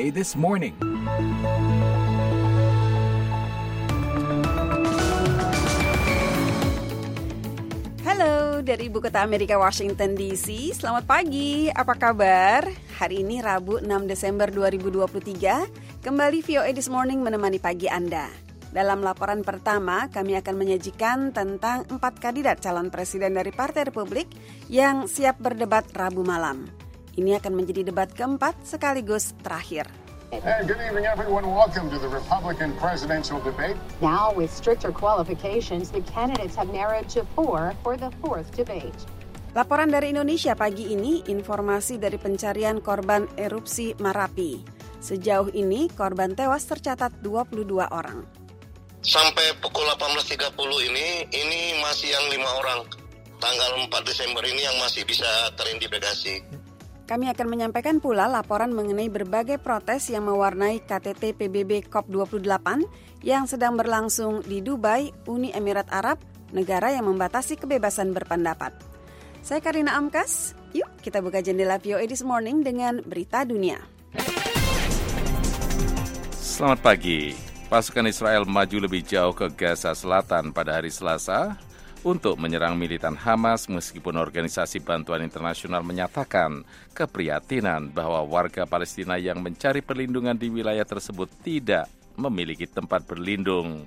VOA This Morning. Halo dari Ibu Kota Amerika Washington DC. Selamat pagi. Apa kabar? Hari ini Rabu 6 Desember 2023. Kembali VOA This Morning menemani pagi Anda. Dalam laporan pertama, kami akan menyajikan tentang empat kandidat calon presiden dari Partai Republik yang siap berdebat Rabu malam. Ini akan menjadi debat keempat sekaligus terakhir. Hey, good evening, everyone. Welcome to the Republican presidential debate. Now, with stricter qualifications, the candidates have narrowed to four for the fourth debate. Laporan dari Indonesia pagi ini, informasi dari pencarian korban erupsi Marapi. Sejauh ini, korban tewas tercatat 22 orang. Sampai pukul 18.30 ini, ini masih yang lima orang. Tanggal 4 Desember ini yang masih bisa teridentifikasi. Kami akan menyampaikan pula laporan mengenai berbagai protes yang mewarnai KTT PBB COP28 yang sedang berlangsung di Dubai, Uni Emirat Arab, negara yang membatasi kebebasan berpendapat. Saya Karina Amkas, yuk kita buka jendela VOA This Morning dengan berita dunia. Selamat pagi. Pasukan Israel maju lebih jauh ke Gaza Selatan pada hari Selasa untuk menyerang militan Hamas meskipun organisasi bantuan internasional menyatakan keprihatinan bahwa warga Palestina yang mencari perlindungan di wilayah tersebut tidak memiliki tempat berlindung.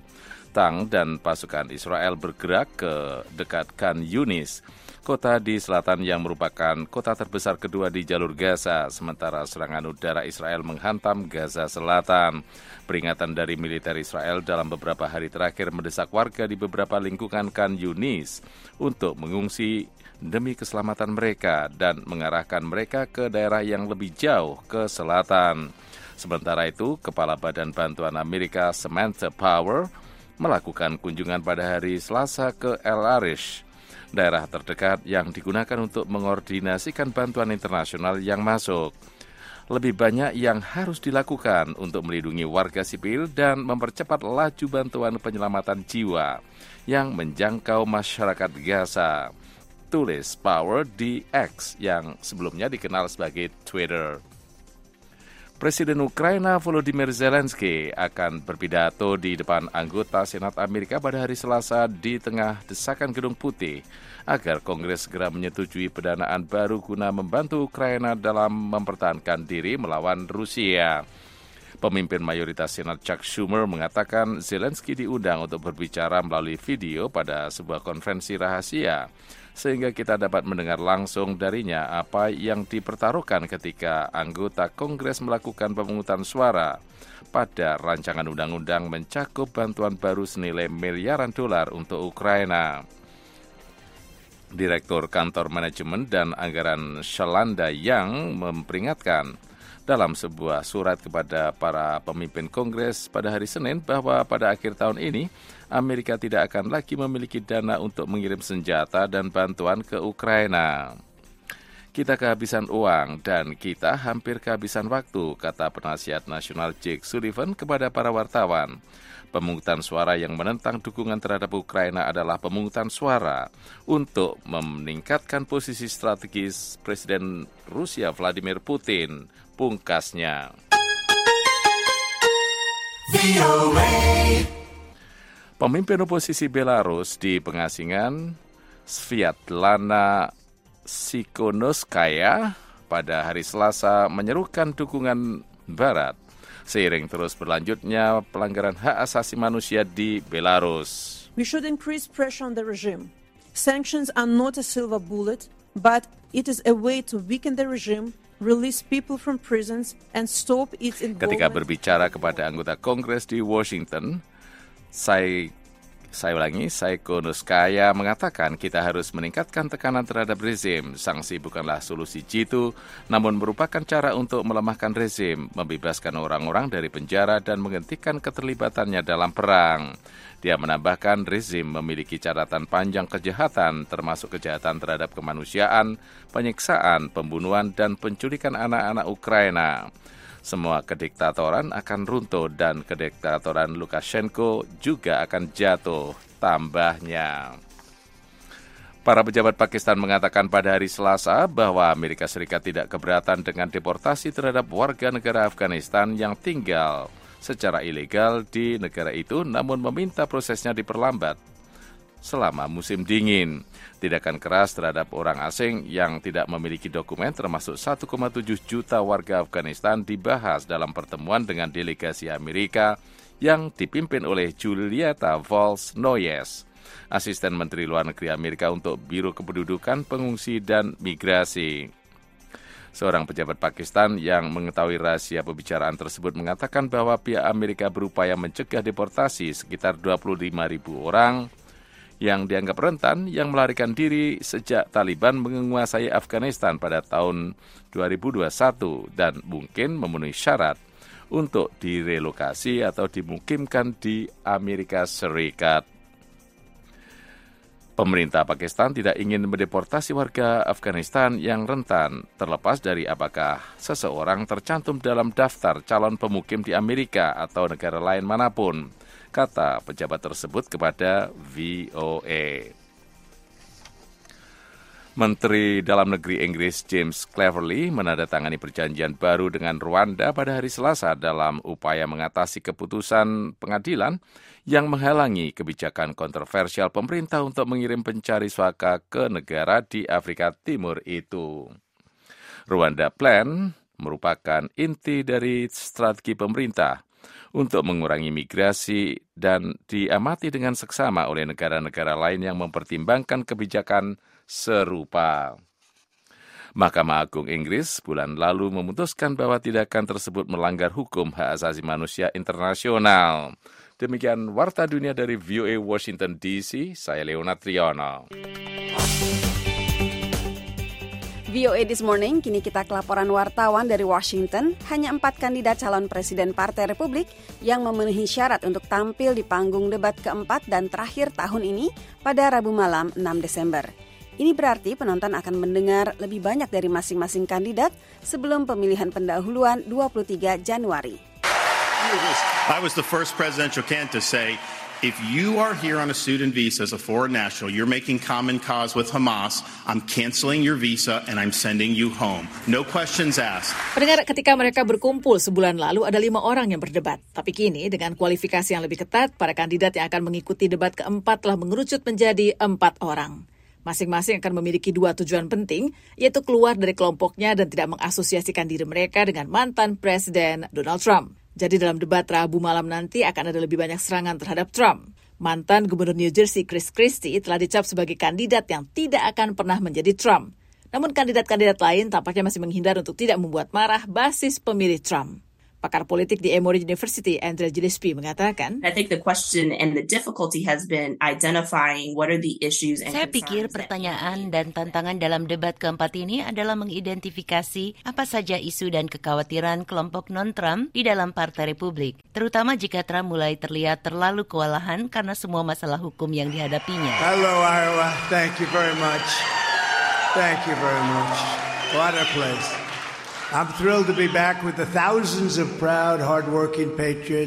Tang dan pasukan Israel bergerak ke dekat Khan Yunis, kota di selatan yang merupakan kota terbesar kedua di jalur Gaza, sementara serangan udara Israel menghantam Gaza Selatan. Peringatan dari militer Israel dalam beberapa hari terakhir mendesak warga di beberapa lingkungan Khan Yunis untuk mengungsi demi keselamatan mereka dan mengarahkan mereka ke daerah yang lebih jauh ke selatan. Sementara itu, Kepala Badan Bantuan Amerika Samantha Power melakukan kunjungan pada hari Selasa ke El Arish, daerah terdekat yang digunakan untuk mengordinasikan bantuan internasional yang masuk lebih banyak yang harus dilakukan untuk melindungi warga sipil dan mempercepat laju bantuan penyelamatan jiwa yang menjangkau masyarakat Gaza. Tulis Power di X yang sebelumnya dikenal sebagai Twitter. Presiden Ukraina Volodymyr Zelensky akan berpidato di depan anggota Senat Amerika pada hari Selasa di tengah desakan Gedung Putih agar Kongres segera menyetujui pendanaan baru guna membantu Ukraina dalam mempertahankan diri melawan Rusia. Pemimpin mayoritas Senat Chuck Schumer mengatakan Zelensky diundang untuk berbicara melalui video pada sebuah konferensi rahasia sehingga kita dapat mendengar langsung darinya apa yang dipertaruhkan ketika anggota Kongres melakukan pemungutan suara pada rancangan undang-undang mencakup bantuan baru senilai miliaran dolar untuk Ukraina. Direktur Kantor Manajemen dan Anggaran Shalanda yang memperingatkan dalam sebuah surat kepada para pemimpin Kongres pada hari Senin bahwa pada akhir tahun ini Amerika tidak akan lagi memiliki dana untuk mengirim senjata dan bantuan ke Ukraina. Kita kehabisan uang dan kita hampir kehabisan waktu, kata penasihat nasional Jake Sullivan kepada para wartawan. Pemungutan suara yang menentang dukungan terhadap Ukraina adalah pemungutan suara untuk meningkatkan posisi strategis Presiden Rusia Vladimir Putin, pungkasnya. Pemimpin oposisi Belarus di pengasingan Sviatlana Sikonoskaya pada hari Selasa menyerukan dukungan Barat seiring terus berlanjutnya pelanggaran hak asasi manusia di Belarus. We should increase pressure on the regime. Sanctions are not a silver bullet, but it is a way to weaken the regime, release people from prisons, and stop its involvement. Ketika berbicara kepada anggota Kongres di Washington, saya saya ulangi, Saiko Nuskaya mengatakan kita harus meningkatkan tekanan terhadap rezim. Sanksi bukanlah solusi jitu, namun merupakan cara untuk melemahkan rezim, membebaskan orang-orang dari penjara dan menghentikan keterlibatannya dalam perang. Dia menambahkan rezim memiliki catatan panjang kejahatan, termasuk kejahatan terhadap kemanusiaan, penyiksaan, pembunuhan, dan penculikan anak-anak Ukraina semua kediktatoran akan runtuh dan kediktatoran Lukashenko juga akan jatuh tambahnya. Para pejabat Pakistan mengatakan pada hari Selasa bahwa Amerika Serikat tidak keberatan dengan deportasi terhadap warga negara Afghanistan yang tinggal secara ilegal di negara itu namun meminta prosesnya diperlambat selama musim dingin. Tindakan keras terhadap orang asing yang tidak memiliki dokumen termasuk 1,7 juta warga Afghanistan dibahas dalam pertemuan dengan delegasi Amerika yang dipimpin oleh Julieta Valls Noyes asisten Menteri Luar Negeri Amerika untuk Biro Kependudukan, Pengungsi, dan Migrasi. Seorang pejabat Pakistan yang mengetahui rahasia pembicaraan tersebut mengatakan bahwa pihak Amerika berupaya mencegah deportasi sekitar 25 ribu orang yang dianggap rentan yang melarikan diri sejak Taliban menguasai Afghanistan pada tahun 2021 dan mungkin memenuhi syarat untuk direlokasi atau dimukimkan di Amerika Serikat. Pemerintah Pakistan tidak ingin mendeportasi warga Afghanistan yang rentan, terlepas dari apakah seseorang tercantum dalam daftar calon pemukim di Amerika atau negara lain mana pun, kata pejabat tersebut kepada VOA. Menteri Dalam Negeri Inggris James Cleverly menandatangani perjanjian baru dengan Rwanda pada hari Selasa dalam upaya mengatasi keputusan pengadilan yang menghalangi kebijakan kontroversial pemerintah untuk mengirim pencari suaka ke negara di Afrika Timur itu. Rwanda Plan merupakan inti dari strategi pemerintah untuk mengurangi migrasi dan diamati dengan seksama oleh negara-negara lain yang mempertimbangkan kebijakan serupa. Mahkamah Agung Inggris bulan lalu memutuskan bahwa tindakan tersebut melanggar hukum hak asasi manusia internasional. Demikian Warta Dunia dari VOA Washington DC, saya Leonard Triono. VOA This Morning, kini kita ke laporan wartawan dari Washington. Hanya empat kandidat calon presiden Partai Republik yang memenuhi syarat untuk tampil di panggung debat keempat dan terakhir tahun ini pada Rabu malam 6 Desember. Ini berarti penonton akan mendengar lebih banyak dari masing-masing kandidat sebelum pemilihan pendahuluan 23 Januari. I was the first presidential candidate to say, if you are here on a student visa as a foreign national, you're making common cause with Hamas, I'm canceling your visa and I'm sending you home. No questions asked. Pendengar, ketika mereka berkumpul sebulan lalu ada lima orang yang berdebat. Tapi kini dengan kualifikasi yang lebih ketat, para kandidat yang akan mengikuti debat keempat telah mengerucut menjadi empat orang. Masing-masing akan memiliki dua tujuan penting, yaitu keluar dari kelompoknya dan tidak mengasosiasikan diri mereka dengan mantan Presiden Donald Trump. Jadi dalam debat Rabu malam nanti akan ada lebih banyak serangan terhadap Trump. Mantan Gubernur New Jersey Chris Christie telah dicap sebagai kandidat yang tidak akan pernah menjadi Trump. Namun kandidat-kandidat lain tampaknya masih menghindar untuk tidak membuat marah basis pemilih Trump. Pakar politik di Emory University, Andrea Gillespie, mengatakan, I think the question and the difficulty has been identifying what are the issues and Saya pikir pertanyaan dan tantangan dalam debat keempat ini adalah mengidentifikasi apa saja isu dan kekhawatiran kelompok non-Trump di dalam Partai Republik, terutama jika Trump mulai terlihat terlalu kewalahan karena semua masalah hukum yang dihadapinya. Hello, Iowa. Thank you very much. Thank you very much. What a place.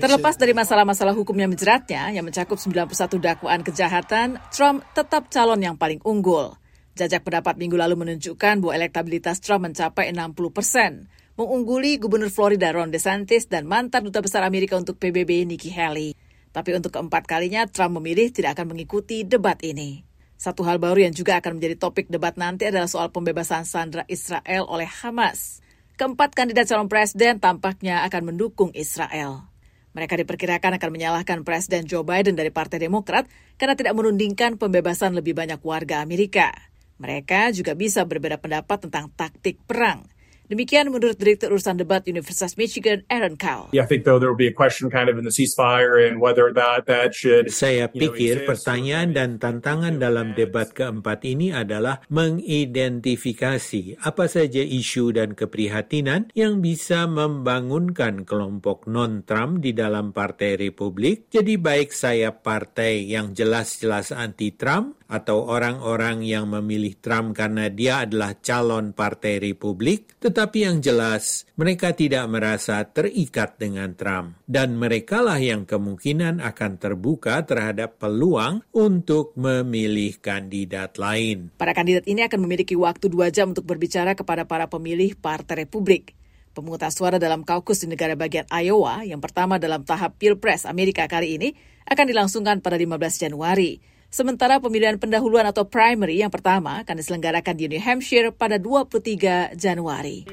Terlepas dari masalah-masalah hukum yang menjeratnya, yang mencakup 91 dakwaan kejahatan, Trump tetap calon yang paling unggul. Jajak pendapat minggu lalu menunjukkan bahwa elektabilitas Trump mencapai 60 persen, mengungguli Gubernur Florida Ron DeSantis dan mantan Duta Besar Amerika untuk PBB Nikki Haley. Tapi untuk keempat kalinya, Trump memilih tidak akan mengikuti debat ini. Satu hal baru yang juga akan menjadi topik debat nanti adalah soal pembebasan sandera Israel oleh Hamas keempat kandidat calon presiden tampaknya akan mendukung Israel. Mereka diperkirakan akan menyalahkan Presiden Joe Biden dari Partai Demokrat karena tidak menundingkan pembebasan lebih banyak warga Amerika. Mereka juga bisa berbeda pendapat tentang taktik perang. Demikian menurut Direktur Urusan Debat Universitas Michigan, Aaron Cowell. Yeah, I think though there will be a question kind of in the ceasefire and whether that that should. Saya pikir pertanyaan dan tantangan dalam debat keempat ini adalah mengidentifikasi apa saja isu dan keprihatinan yang bisa membangunkan kelompok non-Trump di dalam Partai Republik. Jadi baik saya partai yang jelas-jelas anti-Trump atau orang-orang yang memilih Trump karena dia adalah calon Partai Republik, tetapi yang jelas mereka tidak merasa terikat dengan Trump dan merekalah yang kemungkinan akan terbuka terhadap peluang untuk memilih kandidat lain. Para kandidat ini akan memiliki waktu dua jam untuk berbicara kepada para pemilih Partai Republik. Pemungutan suara dalam kaukus di negara bagian Iowa yang pertama dalam tahap Pilpres Amerika kali ini akan dilangsungkan pada 15 Januari. Sementara pemilihan pendahuluan atau primary yang pertama akan diselenggarakan di New Hampshire pada 23 Januari.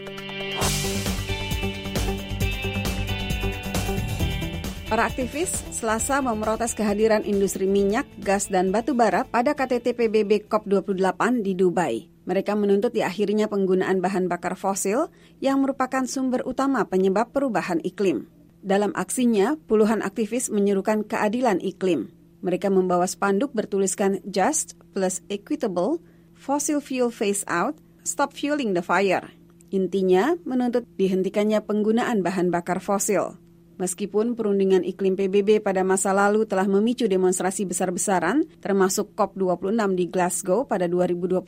Para aktivis Selasa memprotes kehadiran industri minyak, gas, dan batu bara pada KTT PBB COP28 di Dubai. Mereka menuntut diakhirinya penggunaan bahan bakar fosil yang merupakan sumber utama penyebab perubahan iklim. Dalam aksinya, puluhan aktivis menyerukan keadilan iklim. Mereka membawa spanduk bertuliskan Just plus Equitable, Fossil Fuel Phase Out, Stop Fueling the Fire. Intinya, menuntut dihentikannya penggunaan bahan bakar fosil. Meskipun perundingan iklim PBB pada masa lalu telah memicu demonstrasi besar-besaran, termasuk COP26 di Glasgow pada 2021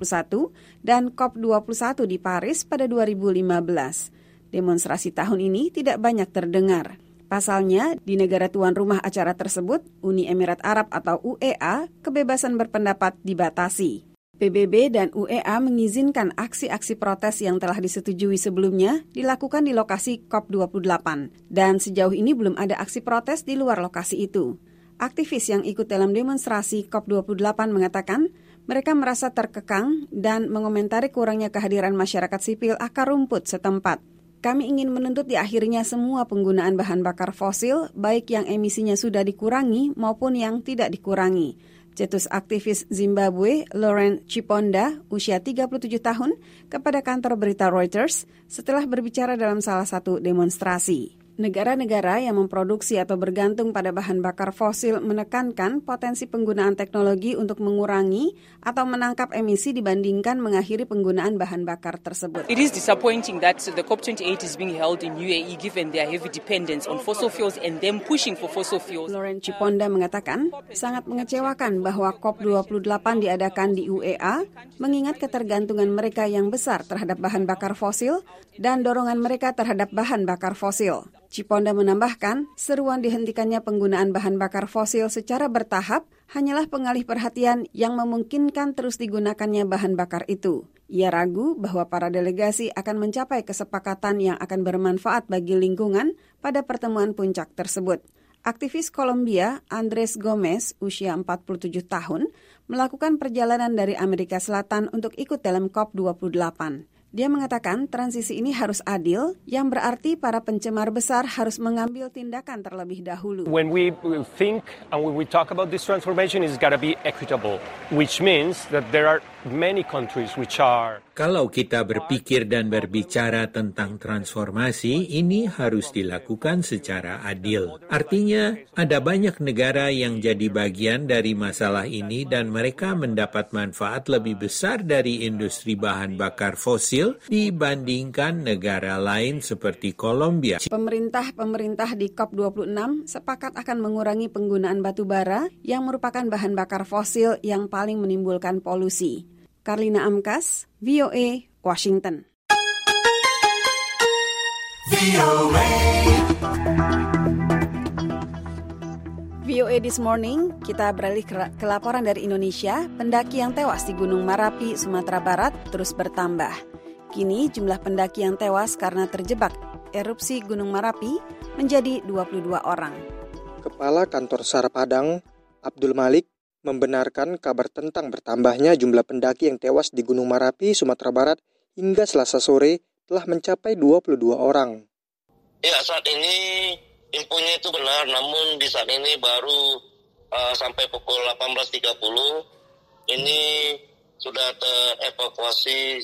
dan COP21 di Paris pada 2015. Demonstrasi tahun ini tidak banyak terdengar. Pasalnya, di negara tuan rumah acara tersebut, Uni Emirat Arab atau UEA, kebebasan berpendapat dibatasi. PBB dan UEA mengizinkan aksi-aksi protes yang telah disetujui sebelumnya dilakukan di lokasi COP28 dan sejauh ini belum ada aksi protes di luar lokasi itu. Aktivis yang ikut dalam demonstrasi COP28 mengatakan mereka merasa terkekang dan mengomentari kurangnya kehadiran masyarakat sipil akar rumput setempat. Kami ingin menuntut di akhirnya semua penggunaan bahan bakar fosil, baik yang emisinya sudah dikurangi maupun yang tidak dikurangi cetus aktivis Zimbabwe Lauren Chiponda, usia 37 tahun, kepada kantor berita Reuters setelah berbicara dalam salah satu demonstrasi. Negara-negara yang memproduksi atau bergantung pada bahan bakar fosil menekankan potensi penggunaan teknologi untuk mengurangi atau menangkap emisi dibandingkan mengakhiri penggunaan bahan bakar tersebut. It is disappointing that the COP28 is being held in UAE given their heavy dependence on fossil fuels and them pushing for fossil fuels. Lauren Ciponda mengatakan, sangat mengecewakan bahwa COP28 diadakan di UEA mengingat ketergantungan mereka yang besar terhadap bahan bakar fosil dan dorongan mereka terhadap bahan bakar fosil. Ciponda menambahkan, seruan dihentikannya penggunaan bahan bakar fosil secara bertahap hanyalah pengalih perhatian yang memungkinkan terus digunakannya bahan bakar itu. Ia ragu bahwa para delegasi akan mencapai kesepakatan yang akan bermanfaat bagi lingkungan pada pertemuan puncak tersebut. Aktivis Kolombia Andres Gomez, usia 47 tahun, melakukan perjalanan dari Amerika Selatan untuk ikut dalam COP28. Dia mengatakan transisi ini harus adil, yang berarti para pencemar besar harus mengambil tindakan terlebih dahulu. When we think and when we talk about this transformation, it's got to be equitable, which means that there are many countries which are kalau kita berpikir dan berbicara tentang transformasi, ini harus dilakukan secara adil. Artinya, ada banyak negara yang jadi bagian dari masalah ini dan mereka mendapat manfaat lebih besar dari industri bahan bakar fosil dibandingkan negara lain seperti Kolombia. Pemerintah-pemerintah di COP26 sepakat akan mengurangi penggunaan batu bara yang merupakan bahan bakar fosil yang paling menimbulkan polusi. Karlina Amkas, VOA, Washington. VOA This Morning, kita beralih ke laporan dari Indonesia. Pendaki yang tewas di Gunung Marapi, Sumatera Barat terus bertambah. Kini jumlah pendaki yang tewas karena terjebak erupsi Gunung Marapi menjadi 22 orang. Kepala Kantor SAR Padang, Abdul Malik, membenarkan kabar tentang bertambahnya jumlah pendaki yang tewas di Gunung Marapi, Sumatera Barat hingga selasa sore telah mencapai 22 orang. Ya, saat ini infonya itu benar, namun di saat ini baru uh, sampai pukul 18.30 ini sudah terevakuasi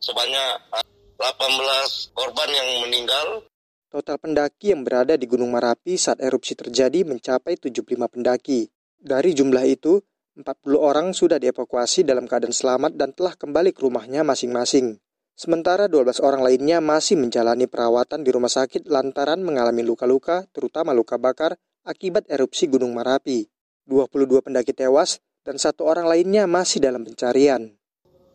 sebanyak uh, eh, 18 korban yang meninggal. Total pendaki yang berada di Gunung Marapi saat erupsi terjadi mencapai 75 pendaki. Dari jumlah itu, 40 orang sudah dievakuasi dalam keadaan selamat dan telah kembali ke rumahnya masing-masing. Sementara 12 orang lainnya masih menjalani perawatan di rumah sakit lantaran mengalami luka-luka, terutama luka bakar, akibat erupsi Gunung Marapi. 22 pendaki tewas dan satu orang lainnya masih dalam pencarian.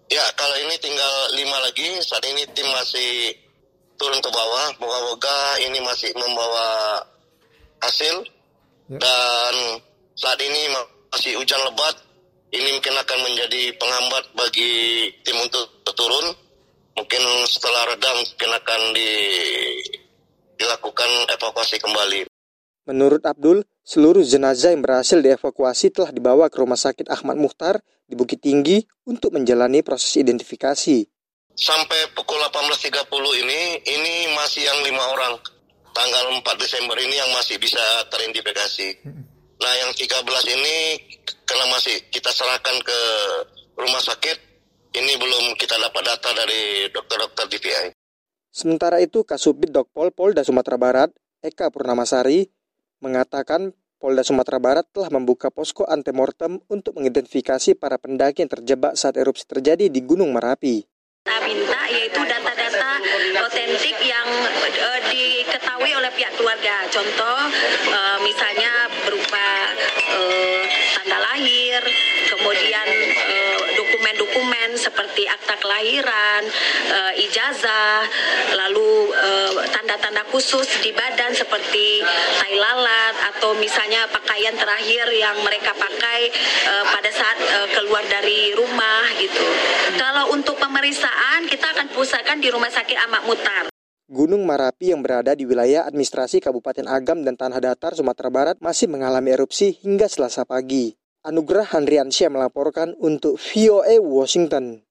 Ya, kalau ini tinggal lima lagi. Saat ini tim masih turun ke bawah. Moga-moga ini masih membawa hasil. Ya. Dan saat ini masih hujan lebat. Ini mungkin akan menjadi penghambat bagi tim untuk turun. Mungkin setelah redam mungkin akan di, dilakukan evakuasi kembali. Menurut Abdul, seluruh jenazah yang berhasil dievakuasi telah dibawa ke Rumah Sakit Ahmad Muhtar di Bukit Tinggi untuk menjalani proses identifikasi. Sampai pukul 18.30 ini, ini masih yang lima orang. Tanggal 4 Desember ini yang masih bisa teridentifikasi. Nah yang 13 ini karena masih kita serahkan ke rumah sakit, ini belum kita dapat data dari dokter-dokter DPI. Sementara itu, Kasubit Dokpol Polda Sumatera Barat, Eka Purnamasari, mengatakan Polda Sumatera Barat telah membuka posko antemortem untuk mengidentifikasi para pendaki yang terjebak saat erupsi terjadi di Gunung Merapi. Kita minta yaitu data-data otentik yang uh, diketahui oleh pihak keluarga. Contoh uh, misalnya berupa uh, tanda lahir, kemudian dokumen-dokumen seperti akta kelahiran, ijazah, lalu tanda-tanda khusus di badan seperti tai lalat atau misalnya pakaian terakhir yang mereka pakai uh, pada saat uh, keluar dari rumah gitu. Kalau untuk pemeriksaan kita akan pusatkan di Rumah Sakit Ahmad Mutar. Gunung Marapi yang berada di wilayah administrasi Kabupaten Agam dan Tanah Datar, Sumatera Barat masih mengalami erupsi hingga selasa pagi. Anugerah Handriansyah melaporkan untuk VOA Washington.